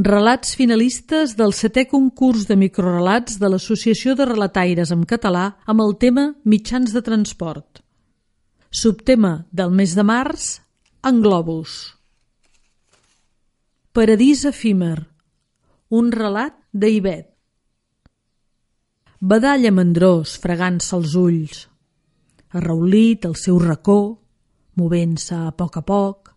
Relats finalistes del setè concurs de microrelats de l'Associació de Relataires en català amb el tema Mitjans de transport. Subtema del mes de març, en globus. Paradís efímer. Un relat d'Ivet. Badalla mandrós, fregant-se els ulls. Arraulit al seu racó, movent-se a poc a poc,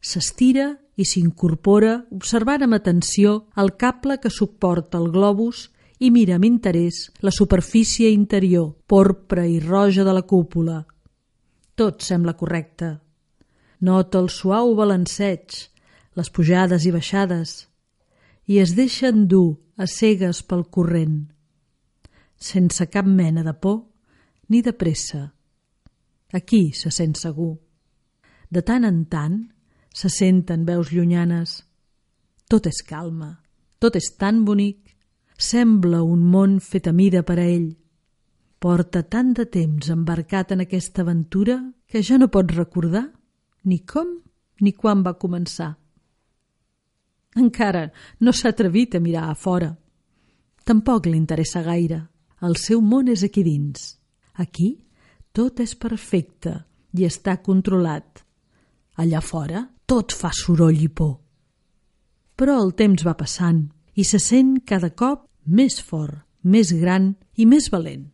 s'estira i s'incorpora observant amb atenció el cable que suporta el globus i mira amb interès la superfície interior, porpra i roja de la cúpula. Tot sembla correcte. Nota el suau balanceig, les pujades i baixades, i es deixa endur a cegues pel corrent, sense cap mena de por ni de pressa. Aquí se sent segur. De tant en tant Se senten veus llunyanes. Tot és calma, tot és tan bonic. Sembla un món fet a mida per a ell. Porta tant de temps embarcat en aquesta aventura que ja no pot recordar ni com ni quan va començar. Encara no s'ha atrevit a mirar a fora. Tampoc li interessa gaire. El seu món és aquí dins. Aquí tot és perfecte i està controlat. Allà fora tot fa soroll i por. Però el temps va passant i se sent cada cop més fort, més gran i més valent.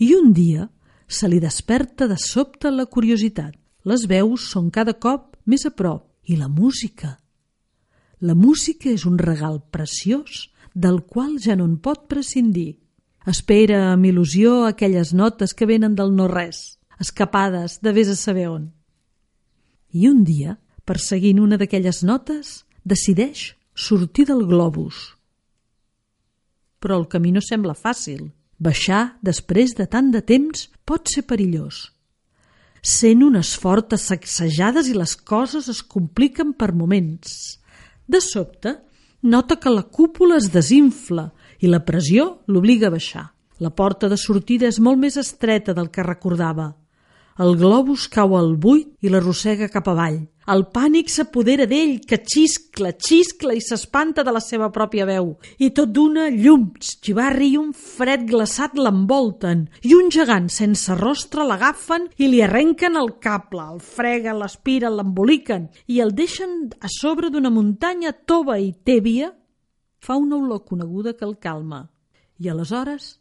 I un dia se li desperta de sobte la curiositat. Les veus són cada cop més a prop i la música. La música és un regal preciós del qual ja no en pot prescindir. Espera amb il·lusió aquelles notes que venen del no-res, escapades de vés a saber on. I un dia perseguint una d'aquelles notes, decideix sortir del globus. Però el camí no sembla fàcil. Baixar, després de tant de temps, pot ser perillós. Sent unes fortes sacsejades i les coses es compliquen per moments. De sobte, nota que la cúpula es desinfla i la pressió l'obliga a baixar. La porta de sortida és molt més estreta del que recordava. El globus cau al buit i l'arrossega cap avall. El pànic s'apodera d'ell, que xiscla, xiscla i s'espanta de la seva pròpia veu. I tot d'una llums, xivarri i un fred glaçat l'envolten. I un gegant sense rostre l'agafen i li arrenquen el cable, el frega, l'aspira, l'emboliquen i el deixen a sobre d'una muntanya tova i tèbia. Fa una olor coneguda que el calma. I aleshores,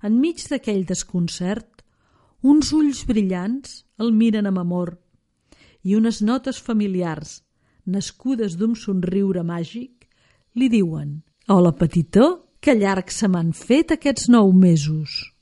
enmig d'aquell desconcert, uns ulls brillants el miren amb amor i unes notes familiars, nascudes d'un somriure màgic, li diuen «Hola, petitó, que llarg se m'han fet aquests nou mesos!»